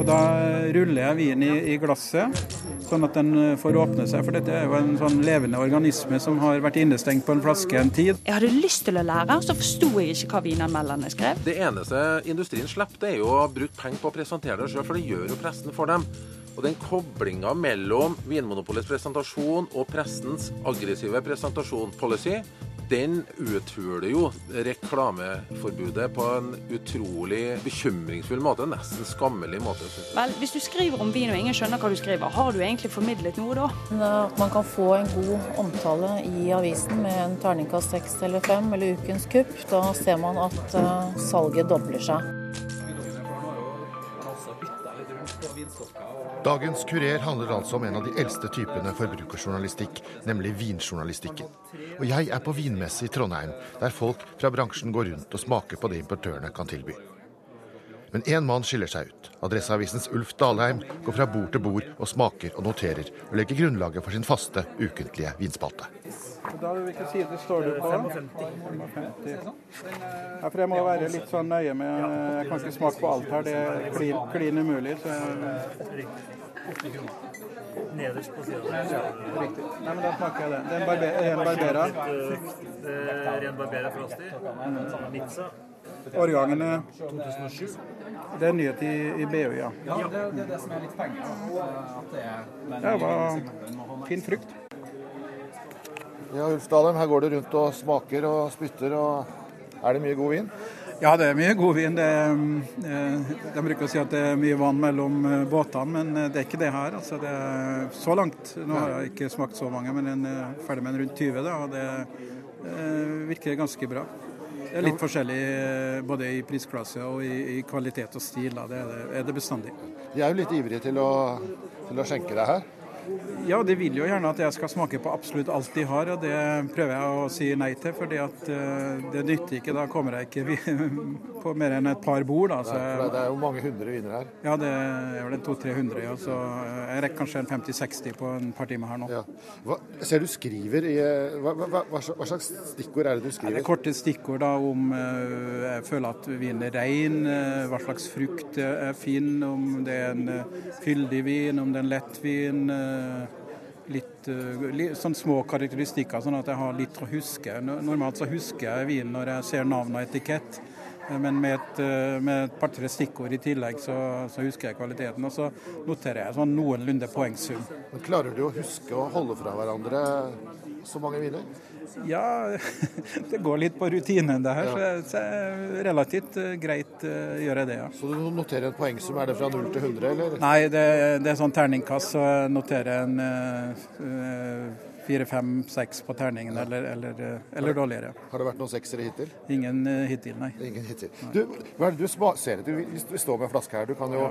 Og da ruller jeg vinen i, i glasset, sånn at den får åpne seg. For dette er jo en sånn levende organisme som har vært innestengt på en flaske en tid. Jeg hadde lyst til å lære, så forsto jeg ikke hva vinanmelderne skrev. Det eneste industrien slipper, det er jo å bruke penger på å presentere det sjøl, for det gjør jo pressen for dem. Og den koblinga mellom Vinmonopolets presentasjon og pressens aggressive presentasjon-policy, den uthuler jo reklameforbudet på en utrolig bekymringsfull måte. Nesten skammelig måte. Vel, Hvis du skriver om vin og ingen skjønner hva du skriver, har du egentlig formidlet noe da? At man kan få en god omtale i avisen med en terningkast seks eller fem, eller Ukens kupp, da ser man at eh, salget dobler seg. Dagens Kurer handler altså om en av de eldste typene forbrukerjournalistikk, nemlig vinjournalistikken. Og jeg er på vinmesse i Trondheim, der folk fra bransjen går rundt og smaker på det importørene kan tilby. Men én mann skiller seg ut. Adresseavisens Ulf Dalheim går fra bord til bord og smaker og noterer, og legger grunnlaget for sin faste, ukentlige vinspalte. Da, Hvilken side står du på? 55. Ja, for jeg må være litt sånn nøye med Jeg kan ikke smake på alt her. Det er klin, klin umulig. Så jeg, Nederst på sida. ja, riktig. Nei, men da smaker jeg det. Det er en, barbe, en Barbera. Det er ren Barbera Frosty. Nizza. de. Årgangene? 2007. Det er nyhet i, i BU, ja. Det var fin frukt. Ja, Ulf Dalheim, her går du rundt og smaker og spytter. og Er det mye god vin? Ja, det er mye god vin. Det, er, eh, de bruker å si at det er mye vann mellom eh, båtene, men eh, det er ikke det her. Altså, det er så langt. Nå har jeg ikke smakt så mange, men jeg er ferdig med en rundt 20, da, og det virker ganske bra. Det er litt forskjellig eh, både i prisklasse og i, i kvalitet og stil. Da. Det er det, er det bestandig. De er jo litt ivrige til å, til å skjenke deg her. Ja, de vil jo gjerne at jeg skal smake på absolutt alt de har, og det prøver jeg å si nei til. at eh, det nytter ikke. Da kommer jeg ikke på mer enn et par bord. Da, så det- er jo mange hundre viner her. ja, det er vel en 200-300. Ja, så jeg rekker kanskje en 50-60 på en par timer her nå. Ja. Hva, ser du skriver i eh, hva, hva, hva, slags stikkord er det du Ja, det er korte stikkord da om eh, jeg føler at vinen er eh, hva slags frukt er fin, om det er en eh, fyldig vin, om det er en lettvin. eh, Litt, eh, sånn små karakteristikker, sånn at jeg har litt å huske. Normalt så husker jeg vinen når jeg ser navn og etikett. eh, Men med et, eh, et par-tre stikkord i tillegg, så, så husker jeg kvaliteten. Og så noterer jeg sånn noenlunde poengsum. Men klarer du å huske å holde fra hverandre så mange viner? Ja, det går litt på rutinen det her. Så, det er relativt eh, greit å gjøre det, ja. Så du noterer en poengsum, er det fra 0 til 100, eller? Nei, det, det er sånn terningkast, så jeg noterer en eh, fire, fem, seks på terningen, eller, eller, eh, eller dårligere. Har det vært noen seksere hittil? Ingen eh, hittil, nei. Ingen hittil. Du, hva er det du ser etter? Vi står med en flaske her, du kan jo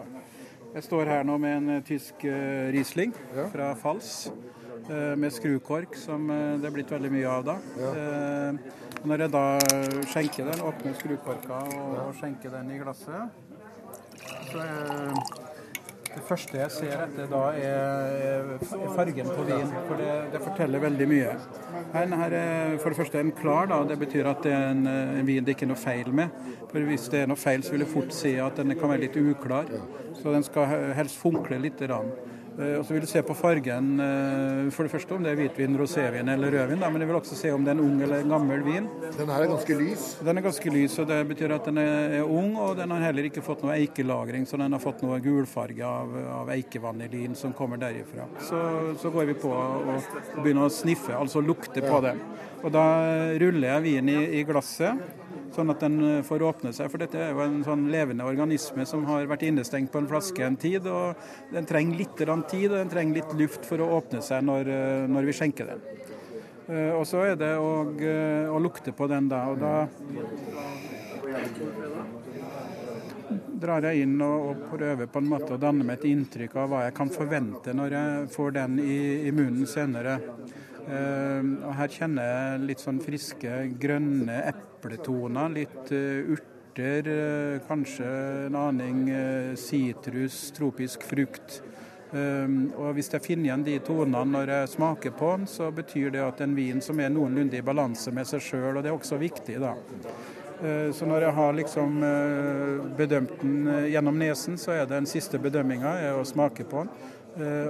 Jeg står her nå med en eh, tysk eh, Riesling Ja. fra Fals. Eh, Med skrukork, som eh, det er blitt veldig mye av da. Ja. Når jeg da skjenker den, åpner skrukorka og, og skjenker den i glasset, så er det første jeg ser etter da, er, fargen på vin. For det, det forteller veldig mye. Her er for det første en klar, da. Det betyr at det er en, en vin det ikke er noe feil med. For hvis det er noe feil, så vil jeg fort si at den kan være litt uklar. Så den skal helst funkle litt. Rann. Eh, Og så vil du se på fargen, eh, for det første om det er hvitvin, rosévin eller rødvin. Da, men jeg vil også se om det er en ung eller en gammel vin. Den her er ganske lys. Den er ganske lys, og det betyr at den er, ung, og den har heller ikke fått noe eikelagring, så den har fått noe gulfarge av, av eikevanilin som kommer derifra. Så, så går vi på og, og begynner å sniffe, altså lukte på den. Og da ruller jeg vinen i, i glasset, sånn at den eh, får åpne seg. For dette er jo en sånn levende organisme som har vært innestengt på en flaske en tid, og den trenger litt tid, og den trenger litt luft for å åpne seg når, eh, når vi skjenker den. Eh, Og så er det å, å lukte på den da, og da drar jeg inn og, og prøver på en måte å danne meg et inntrykk av hva jeg kan forvente når jeg får den i, i munnen senere. Uh, og her kjenner jeg litt sånn friske, grønne epletoner, litt eh, urter, eh, kanskje en aning eh, sitrus, tropisk frukt. Um, og Hvis jeg finner igjen de tonene når jeg smaker på den, så betyr det at en vin som er noenlunde i balanse med seg sjøl, og det er også viktig. da. Så når jeg har liksom bedømt den gjennom nesen, så er det den siste bedømminga å smake på den.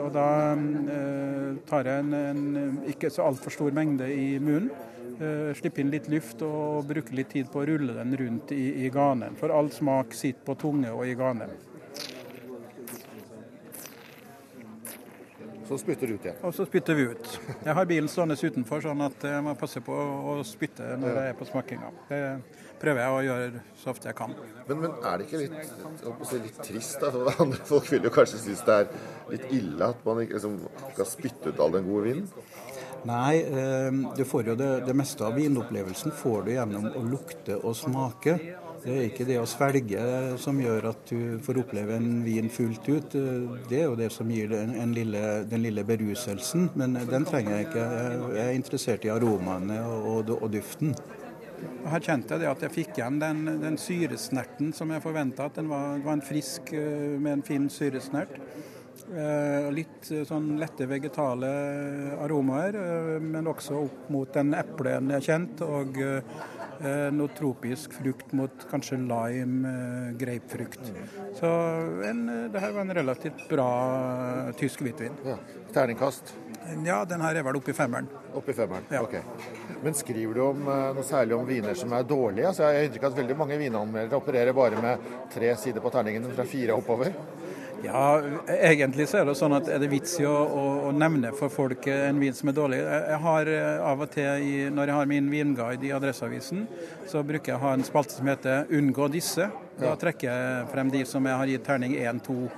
Og da tar jeg en, en ikke så altfor stor mengde i munnen. Slipper inn litt luft og bruke litt tid på å rulle den rundt i, i ganen. For all smak sitter på tunge og i ganen. Så spytter du ut igjen? Og så spytter vi ut. Jeg har bilen stående utenfor, sånn at jeg må passe på å spytte når jeg er på smakinga. Det prøver jeg å gjøre så ofte jeg kan. Men, men er det ikke litt, si, litt trist? da? Andre folk vil jo kanskje synes det er litt ille at man ikke liksom, skal spytte ut all den gode vinen? Nei, eh, får jo det, det meste av vinopplevelsen får du gjennom å lukte og smake. Det er ikke det å svelge som gjør at du får oppleve en vin fullt ut. Det er jo det som gir den, lille, den lille beruselsen, men den trenger jeg ikke. Jeg er interessert i aromaene og, og, duften. Her kjente jeg det at jeg fikk igjen den, den syresnerten som jeg forventa. At den var, var, en frisk eh, med en fin syresnert. Eh, litt eh, sånn lette vegetale aromaer, men også opp mot den eplen jeg kjent, Og noe tropisk frukt mot kanskje lime, grapefrukt. Så en, det her var en relativt bra tysk hvitvin. Ja. Terningkast? Ja, den her er vel oppe i femmeren. Oppe i femmeren, ja. ok. Men skriver du om, eh, noe særlig om viner som er dårlige? Altså, jeg har inntrykk av at veldig mange vinanmeldere opererer bare med tre sider på terningen fra fire oppover. Ja, egentlig så er det sånn at er det vits i å, å, å, nevne for folk en vin som er dårlig. Jeg har eh, av og til, i, når jeg har min vinguide i Adresseavisen, så bruker jeg å ha en spalte som heter 'Unngå disse'. Da trekker jeg frem de som jeg har gitt terning 1, 2,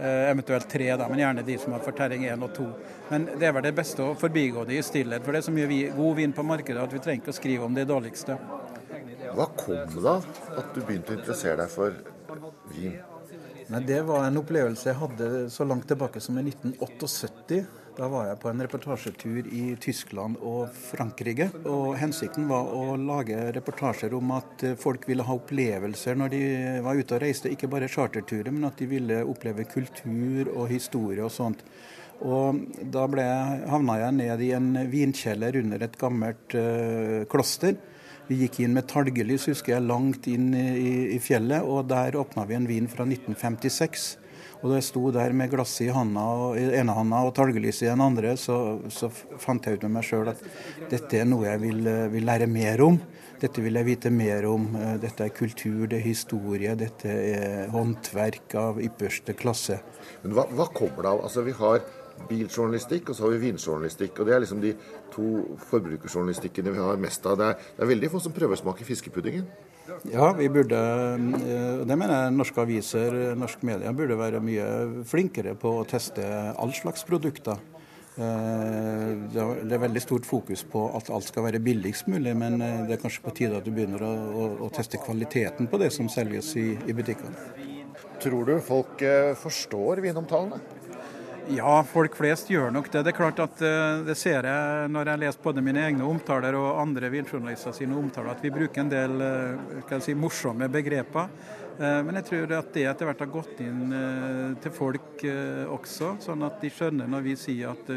Eh, eventuelt tre, da, men gjerne de som har forterring én og to. Men det er vel det beste å forbigå det i stillhet, for det er så mye god vin på markedet at vi trenger ikke å skrive om det dårligste. Hva kom det da at du begynte å interessere deg for vin? Nei, Det var en opplevelse jeg hadde så langt tilbake som i 1978. Da var jeg på en reportasjetur i Tyskland og Frankrike. og Hensikten var å lage reportasjer om at folk ville ha opplevelser når de var ute og reiste. Ikke bare charterturer, men at de ville oppleve kultur og historie og sånt. Og Da ble, havna jeg ned i en vinkjeller under et gammelt øh, kloster. Vi gikk inn med talgelys, husker jeg, langt inn i, i fjellet, og der åpna vi en vin fra 1956. Og da jeg sto der med glasset i handa, ene handa og talgelyset i den andre, så, så, fant jeg ut med meg sjøl at dette er noe jeg vil, eh, vil, lære mer om. Dette vil jeg vite mer om. Eh, dette er kultur, det er historie, dette er håndverk av ypperste klasse. Men hva, hva kommer det av? Altså, vi har biljournalistikk, og så har vi vinjournalistikk. og Det er liksom de to forbrukerjournalistikkene vi har mest av. Det er, det er veldig få som prøver å smake fiskepuddingen. Ja, vi burde, eh, det mener jeg norske aviser, norske medier burde være mye flinkere på å teste all slags produkter. Eh, det er veldig stort fokus på at alt skal være billigst mulig, men eh, det er kanskje på tide at du begynner å, å, å teste kvaliteten på det som selges i, i butikkene. Tror du folk forstår vinomtalene? Ja, folk flest gjør nok det. Det er klart at eh, det ser jeg når jeg leser både mine egne omtaler og andre vinjournalister sine omtaler, at vi bruker en del eh, si, morsomme begreper. Eh, men jeg tror at det etter hvert har gått inn til folk også, sånn at de skjønner når vi sier at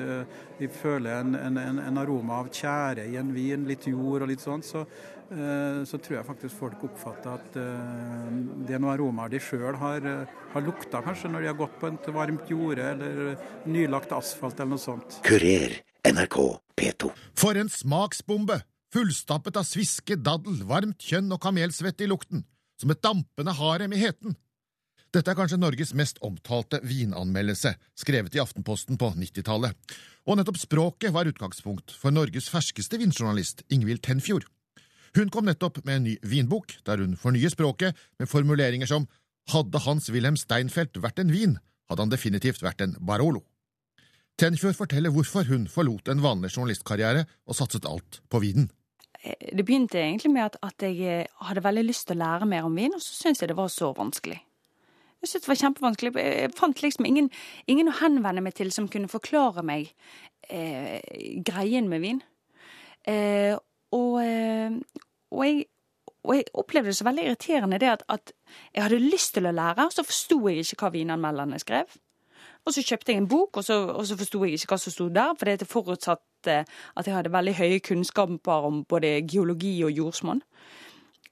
vi føler en, en, en aroma av tjære i en vin, litt jord og litt sånn. Så Eh, så tror jeg faktisk folk oppfatter at eh, det er noen aromaer de sjøl har, eh, har lukta, kanskje når de har gått på et varmt jorde eller nylagt asfalt eller noe sånt. Kurer, NRK P2. For en smaksbombe! Fullstappet av sviske, daddel, varmt kjønn og kamelsvett i lukten. Som et dampende harem i heten. Dette er kanskje Norges mest omtalte vinanmeldelse, skrevet i Aftenposten på 90-tallet. Og nettopp språket var utgangspunkt for Norges ferskeste vinjournalist, Ingvild Tenfjord. Hun kom nettopp med en ny vinbok, der hun fornyer språket med formuleringer som Hadde Hans-Wilhelm Steinfeld vært en vin, hadde han definitivt vært en Barolo. Tenfjord forteller hvorfor hun forlot en vanlig journalistkarriere og satset alt på vinen. Eh, det begynte egentlig med at, at, jeg eh, hadde veldig lyst til å lære mer om vin, og så syntes jeg det var så vanskelig. Jeg syntes det var kjempevanskelig. Jeg fant liksom ingen, ingen, å henvende meg til som kunne forklare meg eh, greien med vin. Eh, og, eh, og, jeg, og, jeg, opplevde det så veldig irriterende det at, at, jeg hadde lyst til å lære, og så forsto jeg ikke hva vinanmelderne skrev. Og så kjøpte jeg en bok, og så, og så forsto jeg ikke hva som sto der, for det forutsatt at jeg hadde veldig høye kunnskaper om både geologi og jordsmonn.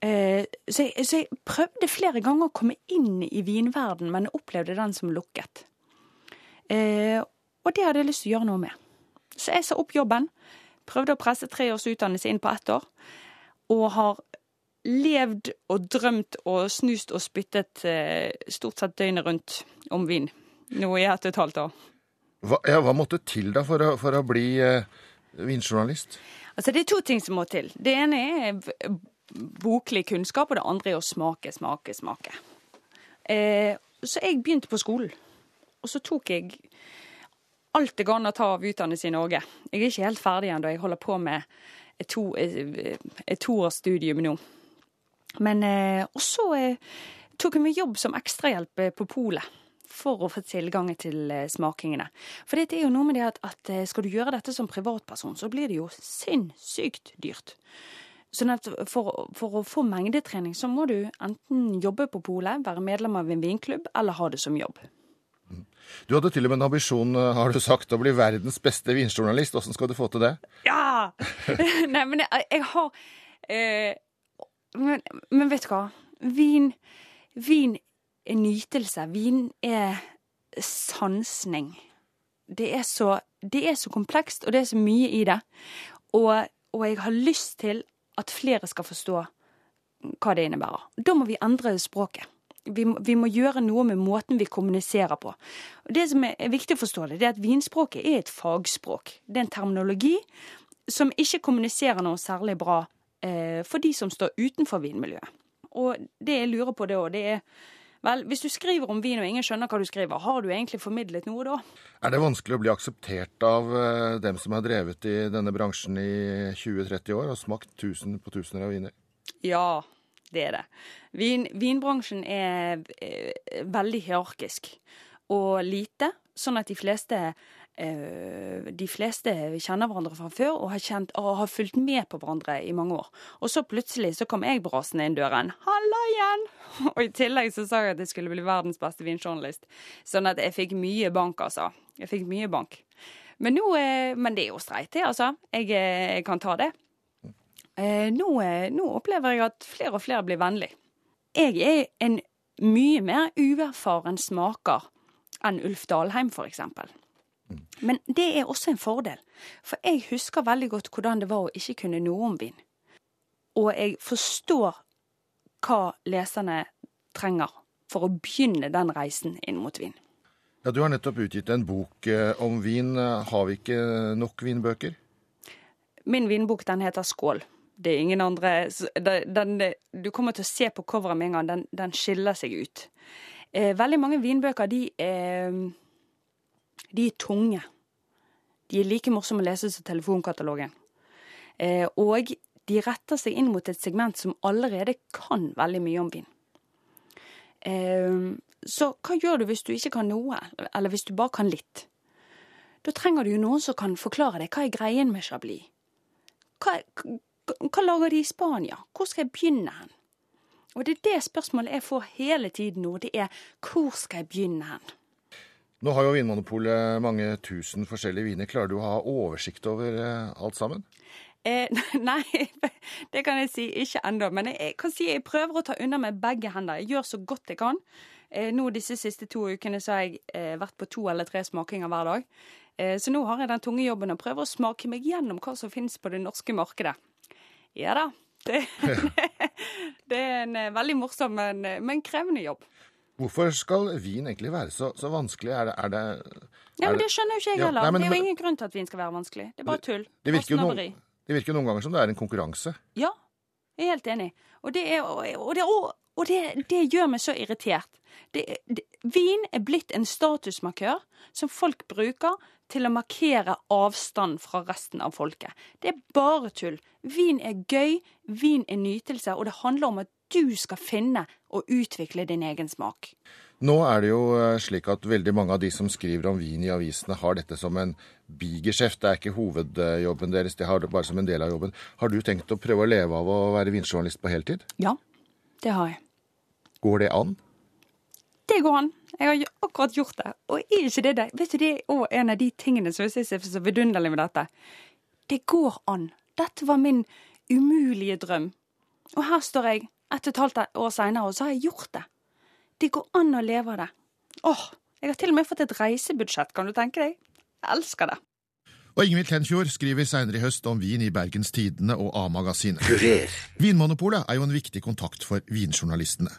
Eh, så, jeg, så jeg prøvde flere ganger å komme inn i vinverden, men opplevde den som lukket. Eh, og det hadde jeg lyst til å gjøre noe med. Så jeg sa opp jobben, prøvde å presse tre års utdannelse inn på ett år, og har levd og drømt og snust og spyttet eh, stort sett døgnet rundt om vin. Nå i ett og et halvt år. Hva, ja, hva måtte til da for å, for å bli eh, vinjournalist? Altså, det er to ting som må til. Det ene er boklig kunnskap, og det andre er å smake, smake, smake. Eh, så jeg begynte på skolen, og så tok jeg alt det går an å ta av utdannelse i Norge. Jeg er ikke helt ferdig ennå, jeg holder på med et, to, et, et toårsstudium nå. Men eh, også eh, tok jeg meg jobb som ekstrahjelp eh, på polet. For å få tilgang til eh, smakingene. For det er jo noe med det at, at eh, skal du gjøre dette som privatperson, så blir det jo sinnssykt dyrt. Sånn at for, for å få mengdetrening, så må du enten jobbe på polet, være medlem av en vinklubb, eller ha det som jobb. Du hadde til og med en ambisjon, eh, har du sagt, å bli verdens beste vinjournalist. Hvordan skal du få til det? Ja! Nei, men jeg, jeg har eh, men, men vet du hva? Vin, vin er nytelse. Vin er sansning. Det er så, det er så komplekst, og det er så mye i det. Og, og jeg har lyst til at flere skal forstå hva det innebærer. Da må vi endre språket. Vi må, vi må gjøre noe med måten vi kommuniserer på. Det som er viktig å forstå, det, det er at vinspråket er et fagspråk. Det er en terminologi som ikke kommuniserer noe særlig bra eh, for de som står utenfor vinmiljøet. Og det jeg lurer på det òg, det er Vel, hvis du skriver om vin og ingen skjønner hva du skriver, har du egentlig formidlet noe da? Er det vanskelig å bli akseptert av eh, dem som har drevet i denne bransjen i 20-30 år og smakt tusen på tusener av viner? Ja, det er det. Vin, vinbransjen er eh, veldig hierarkisk og lite, sånn at de fleste de fleste kjenner hverandre fra før og har, kjent, og har fulgt med på hverandre i mange år. Og så plutselig så kom jeg brasende inn døren. Halla igjen! Og i tillegg så sa jeg at jeg skulle bli verdens beste vinjournalist. Sånn at jeg fikk mye bank, altså. Jeg fikk mye bank. Men, nå, eh, men det er jo streit, det, altså. Jeg, eh, jeg kan ta det. Eh, nå, eh, nå opplever jeg at flere og flere blir vennlig. Jeg er en mye mer uerfaren smaker enn Ulf Dalheim, for eksempel. Men det er også en fordel, for jeg husker veldig godt hvordan det var å ikke kunne noe om vin. Og jeg forstår hva leserne trenger for å begynne den reisen inn mot vin. Ja, Du har nettopp utgitt en bok eh, om vin. Har vi ikke nok vinbøker? Min vinbok den heter Skål. Det er ingen andre den, den, Du kommer til å se på coveret med en gang. Den, den skiller seg ut. Eh, veldig mange vinbøker, de er, de er tunge. De er like morsomme å lese som telefonkatalogen. Eh, og de retter seg inn mot et segment som allerede kan veldig mye om vin. Eh, så hva gjør du hvis du ikke kan noe, eller hvis du bare kan litt? Da trenger du jo noen som kan forklare deg hva er greien med Chablis. Hva, hva, lager de i Spania? Hvor skal jeg begynne hen? Og det er det spørsmålet jeg får hele tiden nå. Det er hvor skal jeg begynne hen? Nå har jo Vinmonopolet mange tusen forskjellige viner. Klarer du å ha oversikt over eh, alt sammen? Eh, nei, det kan jeg si. Ikke ennå. Men jeg, kan si jeg prøver å ta unna med begge hender. Jeg gjør så godt jeg kan. Eh, nå disse siste to ukene så har jeg eh, vært på to eller tre smakinger hver dag. Eh, så nå har jeg den tunge jobben å prøve å smake meg gjennom hva som finnes på det norske markedet. Ja da. Det, det er en eh, veldig morsom, men, men krevende jobb. Hvorfor skal vin egentlig være så, så vanskelig? Er det, er det, Ja, er men Det skjønner jo ikke jeg Ja, heller. nei, men- det er jo ingen grunn til at vin skal være vanskelig. Det er bare tull. det, virker jo noen, det virker noen ganger som det er en konkurranse. Ja, jeg er helt enig. Og det, er, og det, og, det, det gjør meg så irritert. Det, det, vin er blitt en statusmarkør som folk bruker til å markere avstand fra resten av folket. Det er bare tull. Vin er gøy, vin er nytelse, og det handler om at du skal finne og utvikle din egen smak. Nå er det jo eh, slik at veldig mange av de som skriver om vin i avisene, har dette som en bigeskjeft. Det er ikke hovedjobben deres, de har det bare som en del av jobben. Har du tenkt å prøve å leve av å være vinjournalist på heltid? Ja, det har jeg. Går det an? Det går an. Jeg har akkurat gjort det. Og er ikke det det? Vet du, det er en av de tingene som jeg synes er så vidunderlig med dette. Det går an. Dette var min umulige drøm. Og her står jeg ett og et halvt år seinere, og så har jeg gjort det. Det går an å leve av det. Åh, jeg har til og med fått et reisebudsjett, kan du tenke deg? Jeg elsker det. Og Ingvild Tenfjord skriver seinere i høst om vin i Bergens Tidende og A-magasinet. Vinmonopolet er jo en viktig kontakt for vinjournalistene.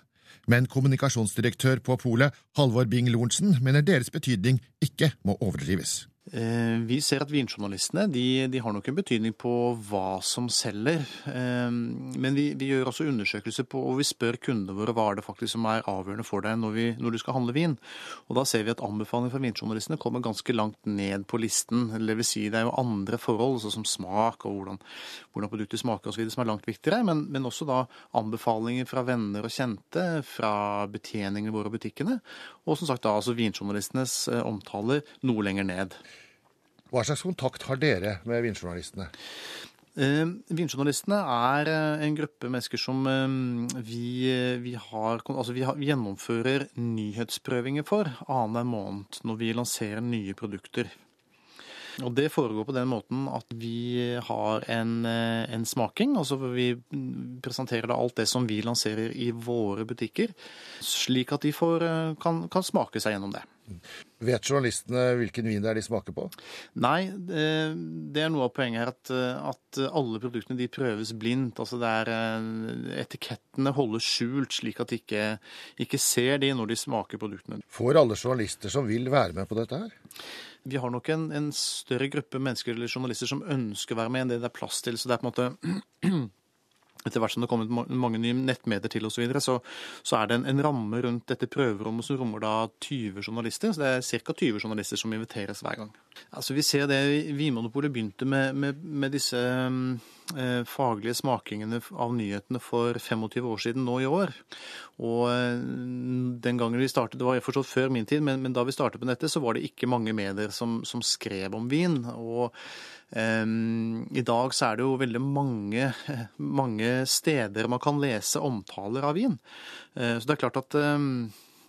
Men kommunikasjonsdirektør på polet, Halvor Bing-Lorentzen, mener deres betydning ikke må overdrives. Eh, vi ser at vinjournalistene de, de, har nok en betydning på hva som selger. Eh, men vi, vi, gjør også undersøkelser på, og vi spør kundene våre hva er det faktisk som er avgjørende for deg når, vi, når, du skal handle vin. Og Da ser vi at anbefalinger fra vinjournalistene kommer ganske langt ned på listen. Det vil si det er jo andre forhold, sånn som smak og hvordan, hvordan produktet smaker osv. som er langt viktigere. Men, men, også da anbefalinger fra venner og kjente, fra betjeningene våre og butikkene. Og som sagt da altså vinjournalistenes eh, omtaler noe lenger ned. Hva slags kontakt har dere med vinjournalistene? Eh, vinjournalistene er eh, en gruppe mennesker som eh, vi, eh, vi, har, altså vi, har, vi, gjennomfører nyhetsprøvinger for annenhver måned når vi lanserer nye produkter. Og Det foregår på den måten at vi har en, eh, en smaking. altså Vi presenterer alt det som vi lanserer i våre butikker, slik at de får, kan, kan smake seg gjennom det. Vet journalistene hvilken vin det er de smaker på? Nei, det er noe av poenget her at, at alle produktene de prøves blindt. Altså det er, eh, etikettene holdes skjult, slik at de ikke, ikke ser de når de smaker produktene. Får alle journalister som vil være med på dette her? Vi har nok en, en større gruppe mennesker eller journalister som ønsker å være med enn det det er plass til. Så det er på en måte etter hvert som det har kommet mange nye nettmedier til osv., så, videre, så så er det en, en, ramme rundt dette prøverommet som rommer da 20 journalister. Så det er ca. 20 journalister som inviteres hver gang. Altså Vi ser det Vinmonopolet begynte med, med, med disse eh, faglige smakingene av nyhetene for 25 år siden nå i år. Og eh, den gangen vi startet, det var forstått før min tid, men, men, da vi startet med dette, så var det ikke mange medier som, som skrev om vin. og i dag så er det jo veldig mange, mange steder man kan lese omtaler av vin. Eh, så det er klart at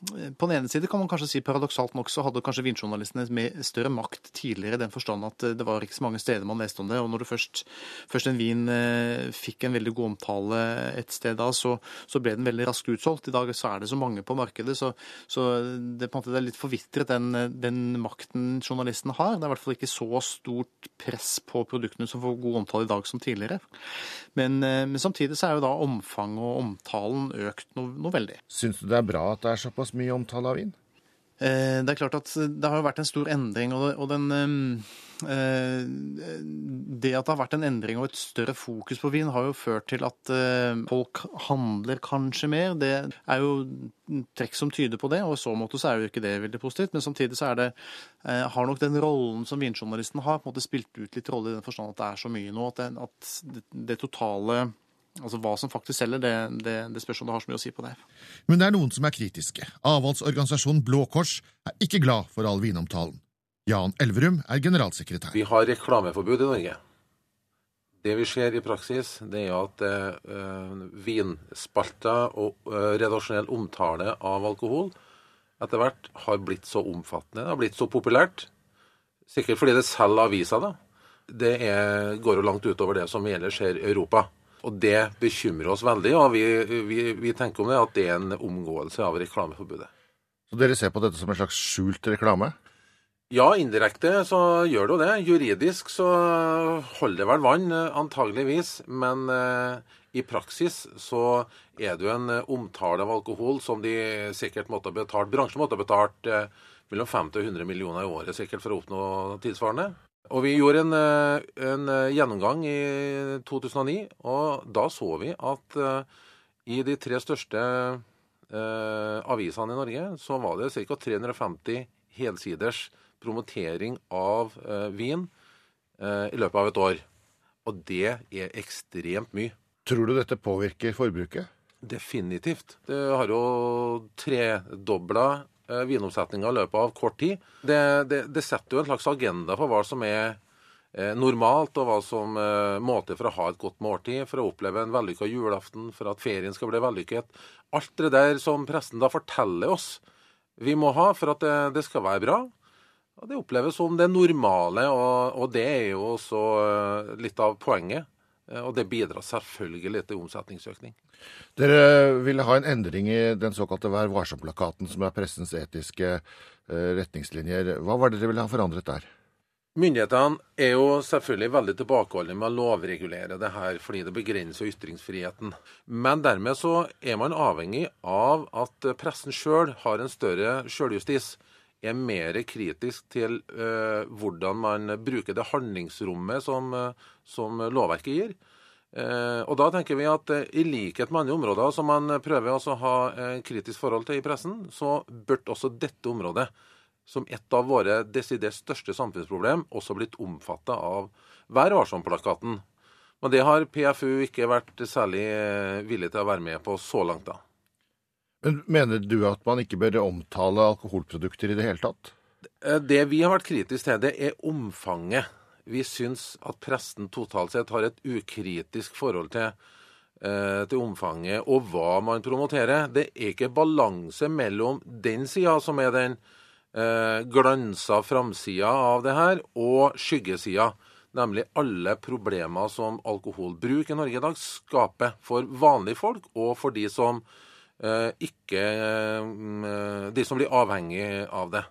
på den ene side kan man kanskje si paradoksalt nok så hadde kanskje vinjournalistene større makt tidligere i den forstand at det var ikke så mange steder man leste om det. Og når du først, først en vin eh, fikk en veldig god omtale et sted da, så, så, ble den veldig raskt utsolgt. I dag så er det så mange på markedet, så, så det, på en måte, er litt forvitret den, den makten journalisten har. Det er i hvert fall ikke så stort press på produktene som får god omtale i dag som tidligere. Men, eh, men samtidig så er jo da omfanget og omtalen økt noe, noe veldig. Syns du det er bra at det er såpass såpass mye omtale av vin? Eh, det er klart at det har vært en stor endring. og den, eh, Det at det har vært en endring og et større fokus på vin, har jo ført til at eh, folk handler kanskje mer. Det er jo trekk som tyder på det, og i så måte så er jo ikke det veldig positivt. Men samtidig så det, har nok den rollen som vinjournalisten har, på en måte spilt ut litt rolle i den forstand at det er så mye nå. At det, at det totale Altså Hva som faktisk selger, det, det, det spørs om det har så mye å si på det. Men det er noen som er kritiske. Avholdsorganisasjonen Blå Kors er ikke glad for all vinomtalen. Jan Elverum er generalsekretær. Vi har reklameforbud i Norge. Det vi ser i praksis, det er at eh, vinspalter og eh, redaksjonell omtale av alkohol etter hvert har blitt så omfattende, det har blitt så populært. Sikkert fordi det selger aviser, da. Det er, går jo langt utover det som ellers skjer i Europa. Og det bekymrer oss veldig, og vi, vi, vi, tenker om det at det er en omgåelse av reklameforbudet. Så dere ser på dette som en slags skjult reklame? Ja, indirekte så gjør det jo det. Juridisk så holder det vel vann, antageligvis. Men eh, i praksis så er det jo en omtale av alkohol som de sikkert måtte ha betalt Bransjen måtte ha betalt eh, mellom 50 og 100 millioner i året sikkert for å oppnå tilsvarende. Og vi gjorde en, eh, en, eh, gjennomgang i 2009, og da så vi at uh, i de tre største avisene i Norge, så var det ca. 350 helsiders promotering av vin i løpet av et år. Og det er ekstremt mye. Tror du dette påvirker forbruket? Definitivt. Det har jo tredobla Eh, vinomsetninga i løpet av kort tid. Det, det, det, setter jo en slags agenda for hva som er eh, normalt, og hva som er må til for å ha et godt måltid, for å oppleve en vellykka julaften, for at ferien skal bli vellykket. Alt det der som pressen da forteller oss vi må ha for at det, det skal være bra. Og Det oppleves som det normale, og, og det er jo også litt av poenget Eh, og det bidrar selvfølgelig til omsetningsøkning. Dere ville ha en endring i den såkalte Vær varsom-plakaten, som er pressens etiske eh, retningslinjer. Hva var det dere ville ha forandret der? Myndighetene er jo selvfølgelig veldig tilbakeholdne med å lovregulere det her, fordi det begrenser ytringsfriheten. Men dermed så er man avhengig av at pressen sjøl har en større sjøljustis. Er mer kritisk til uh, hvordan man bruker det handlingsrommet som, uh, som lovverket gir. Uh, og da tenker vi at i likhet med andre områder som man prøver å ha kritisk forhold til i pressen, så bør også dette området som et av våre desidert største samfunnsproblem, også blitt omfatta av Vær varsom-plakaten. Men det har PFU ikke vært særlig villig til å være med på så langt, da. Men Mener du at man ikke bør omtale alkoholprodukter i det hele tatt? Eh, det vi har vært kritiske til, det er omfanget. Vi syns at presten totalt sett har et ukritisk forhold til, eh, til omfanget og hva man promoterer. Det er ikke balanse mellom den sida, som er den eh, glansa framsida av det her, og skyggesida. Nemlig alle problemer som alkoholbruk i Norge i dag skaper for vanlige folk, og for de som ikke eh, De som blir avhengig av det.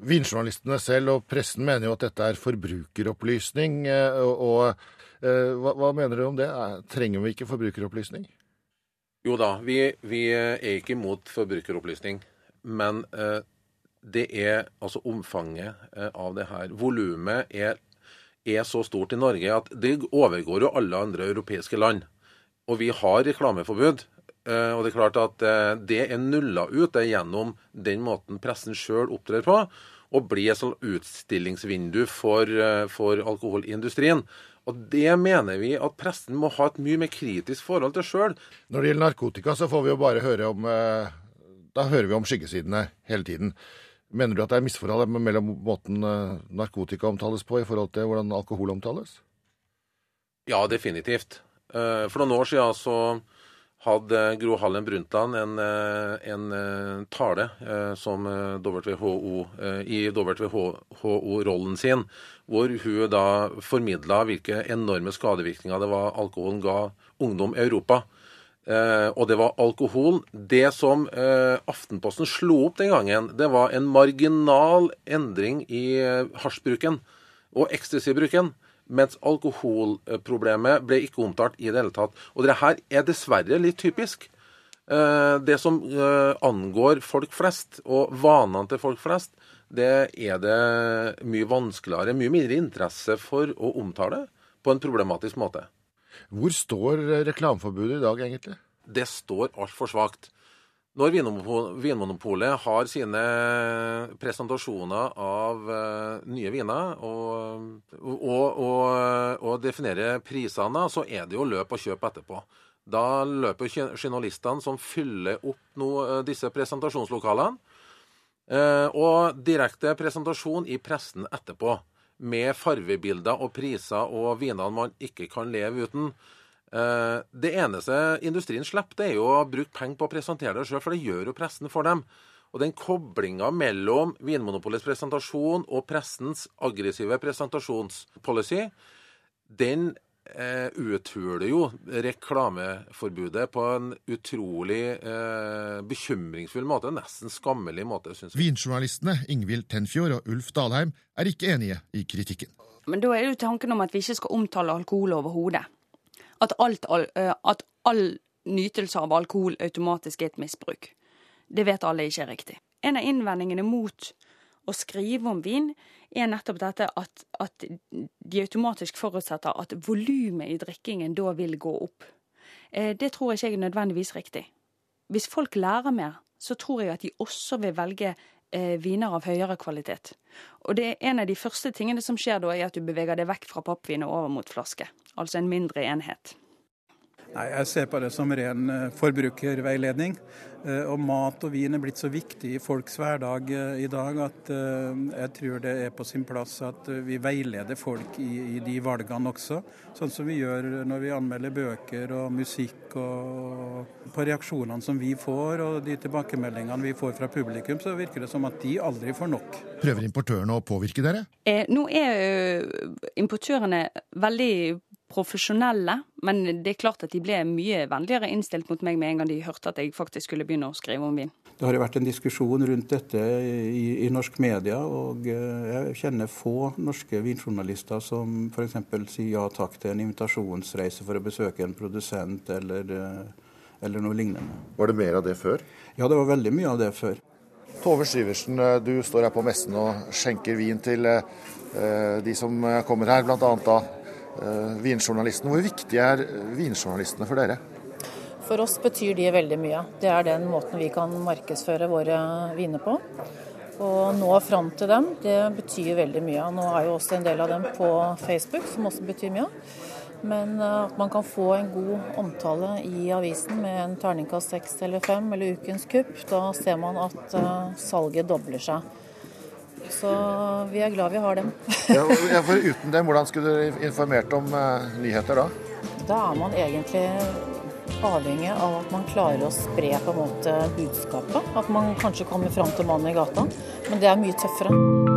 Vinjournalistene selv og pressen mener jo at dette er forbrukeropplysning. Eh, og, eh, hva, hva, mener du om det? Trenger vi ikke forbrukeropplysning? Jo da, vi, vi er ikke imot forbrukeropplysning. Men eh, det er altså omfanget eh, av det her. Volumet er, er, så stort i Norge at det overgår jo alle andre europeiske land. Og vi har reklameforbud. Eh, og det er klart at eh, det er nulla ut det gjennom den måten pressen sjøl opptrer på. Og blir et sånt utstillingsvindu for, for alkoholindustrien. Og det mener vi at pressen må ha et mye mer kritisk forhold til sjøl. Når det gjelder narkotika, så får vi jo bare høre om Da hører vi om skyggesidene hele tiden. Mener du at det er misforhold mellom måten eh, narkotika omtales på i forhold til hvordan alkohol omtales? Ja, definitivt. Eh, for noen år siden så hadde Gro Harlem Brundtland en, eh, en tale som WHO, i WHO-rollen sin, hvor hun da formidla hvilke enorme skadevirkninger det var alkoholen ga ungdom i Europa. Eh, og det var alkohol. Det som eh, Aftenposten slo opp den gangen, det var en marginal endring i eh, hasjbruken og ecstasy-bruken. Mens alkoholproblemet ble ikke omtalt i det hele tatt. Og det her er dessverre litt typisk. Eh, det som eh, angår folk flest, og vanene til folk flest, det er det mye vanskeligere, mye mindre interesse for å omtale på en problematisk måte. Hvor står reklameforbudet i dag, egentlig? Det står altfor svakt. Når Vinmonopolet har sine presentasjoner av uh, nye viner og, og, og, og, definerer prisene, så er det jo løp og kjøp etterpå. Da løper journalistene som fyller opp no, uh, disse presentasjonslokalene, uh, og direkte presentasjon i pressen etterpå med farvebilder og priser og vinene man ikke kan leve uten. Eh, det eneste industrien slipper, det er jo å bruke penger på å presentere det sjøl, for det gjør jo pressen for dem. Og den koblinga mellom Vinmonopolets presentasjon og pressens aggressive presentasjonspolicy, den eh, uthuler jo reklameforbudet på en utrolig eh, bekymringsfull måte. Nesten skammelig måte, syns jeg. Vinjournalistene Ingvild Tenfjord og Ulf Dalheim er ikke enige i kritikken. Men da er det jo tanken om at vi ikke skal omtale alkohol overhodet. At, alt, eh, at all nytelse av alkohol automatisk er et misbruk. Det vet alle ikke er riktig. En av innvendingene mot å skrive om vin er nettopp dette at, at de automatisk forutsetter at volumet i drikkingen da vil gå opp. Eh, det tror jeg ikke er nødvendigvis riktig. Hvis folk lærer mer, så tror jeg at de også vil velge eh, viner av høyere kvalitet. Og det er en av de første tingene som skjer da, er at du beveger deg vekk fra pappvin og over mot flaske. Altså en mindre enhet. Nei, Jeg ser på det som ren eh, forbrukerveiledning. Eh, og mat og vin er blitt så viktig i folks hverdag eh, i dag at jeg tror det er på sin plass at vi veileder folk i, i de valgene også. Sånn som vi gjør når vi anmelder bøker og musikk og på reaksjonene som vi får og de tilbakemeldingene vi får fra publikum, så virker det som at de aldri får nok. Prøver importørene å påvirke dere? Eh, nå er importørene veldig profesjonelle, men det er klart at de ble mye vennligere innstilt mot meg med en gang de hørte at jeg faktisk skulle begynne å skrive om vin. Det har jo vært en diskusjon rundt dette i, i norsk media, og eh, jeg kjenner få norske vinjournalister som f.eks. sier ja takk til en invitasjonsreise for å besøke en produsent eller, eh, eller noe lignende. Var det mer av det før? Ja, det var veldig mye av det før. Tove Syversen, eh, du står her på messen og skjenker vin til de som kommer her, bl.a. da vinjournalistene. Hvor viktig er vinjournalistene for dere? For oss betyr de veldig mye. Det er den måten vi kan markedsføre våre viner på. Og nå fram til dem, det betyr veldig mye. Nå er jo også en del av dem på Facebook, som også betyr mye. Men eh, at man kan få en god omtale i avisen med en terningkast seks eller fem eller Ukens kupp, da ser man at eh, salget dobler seg. Så vi er glad vi har dem. ja, for Uten dem, hvordan skulle dere informert om uh, nyheter da? Da er man egentlig avhengig av at man klarer å spre på en måte budskapet. At man kanskje kommer fram til mannen i gata. Men det er mye tøffere.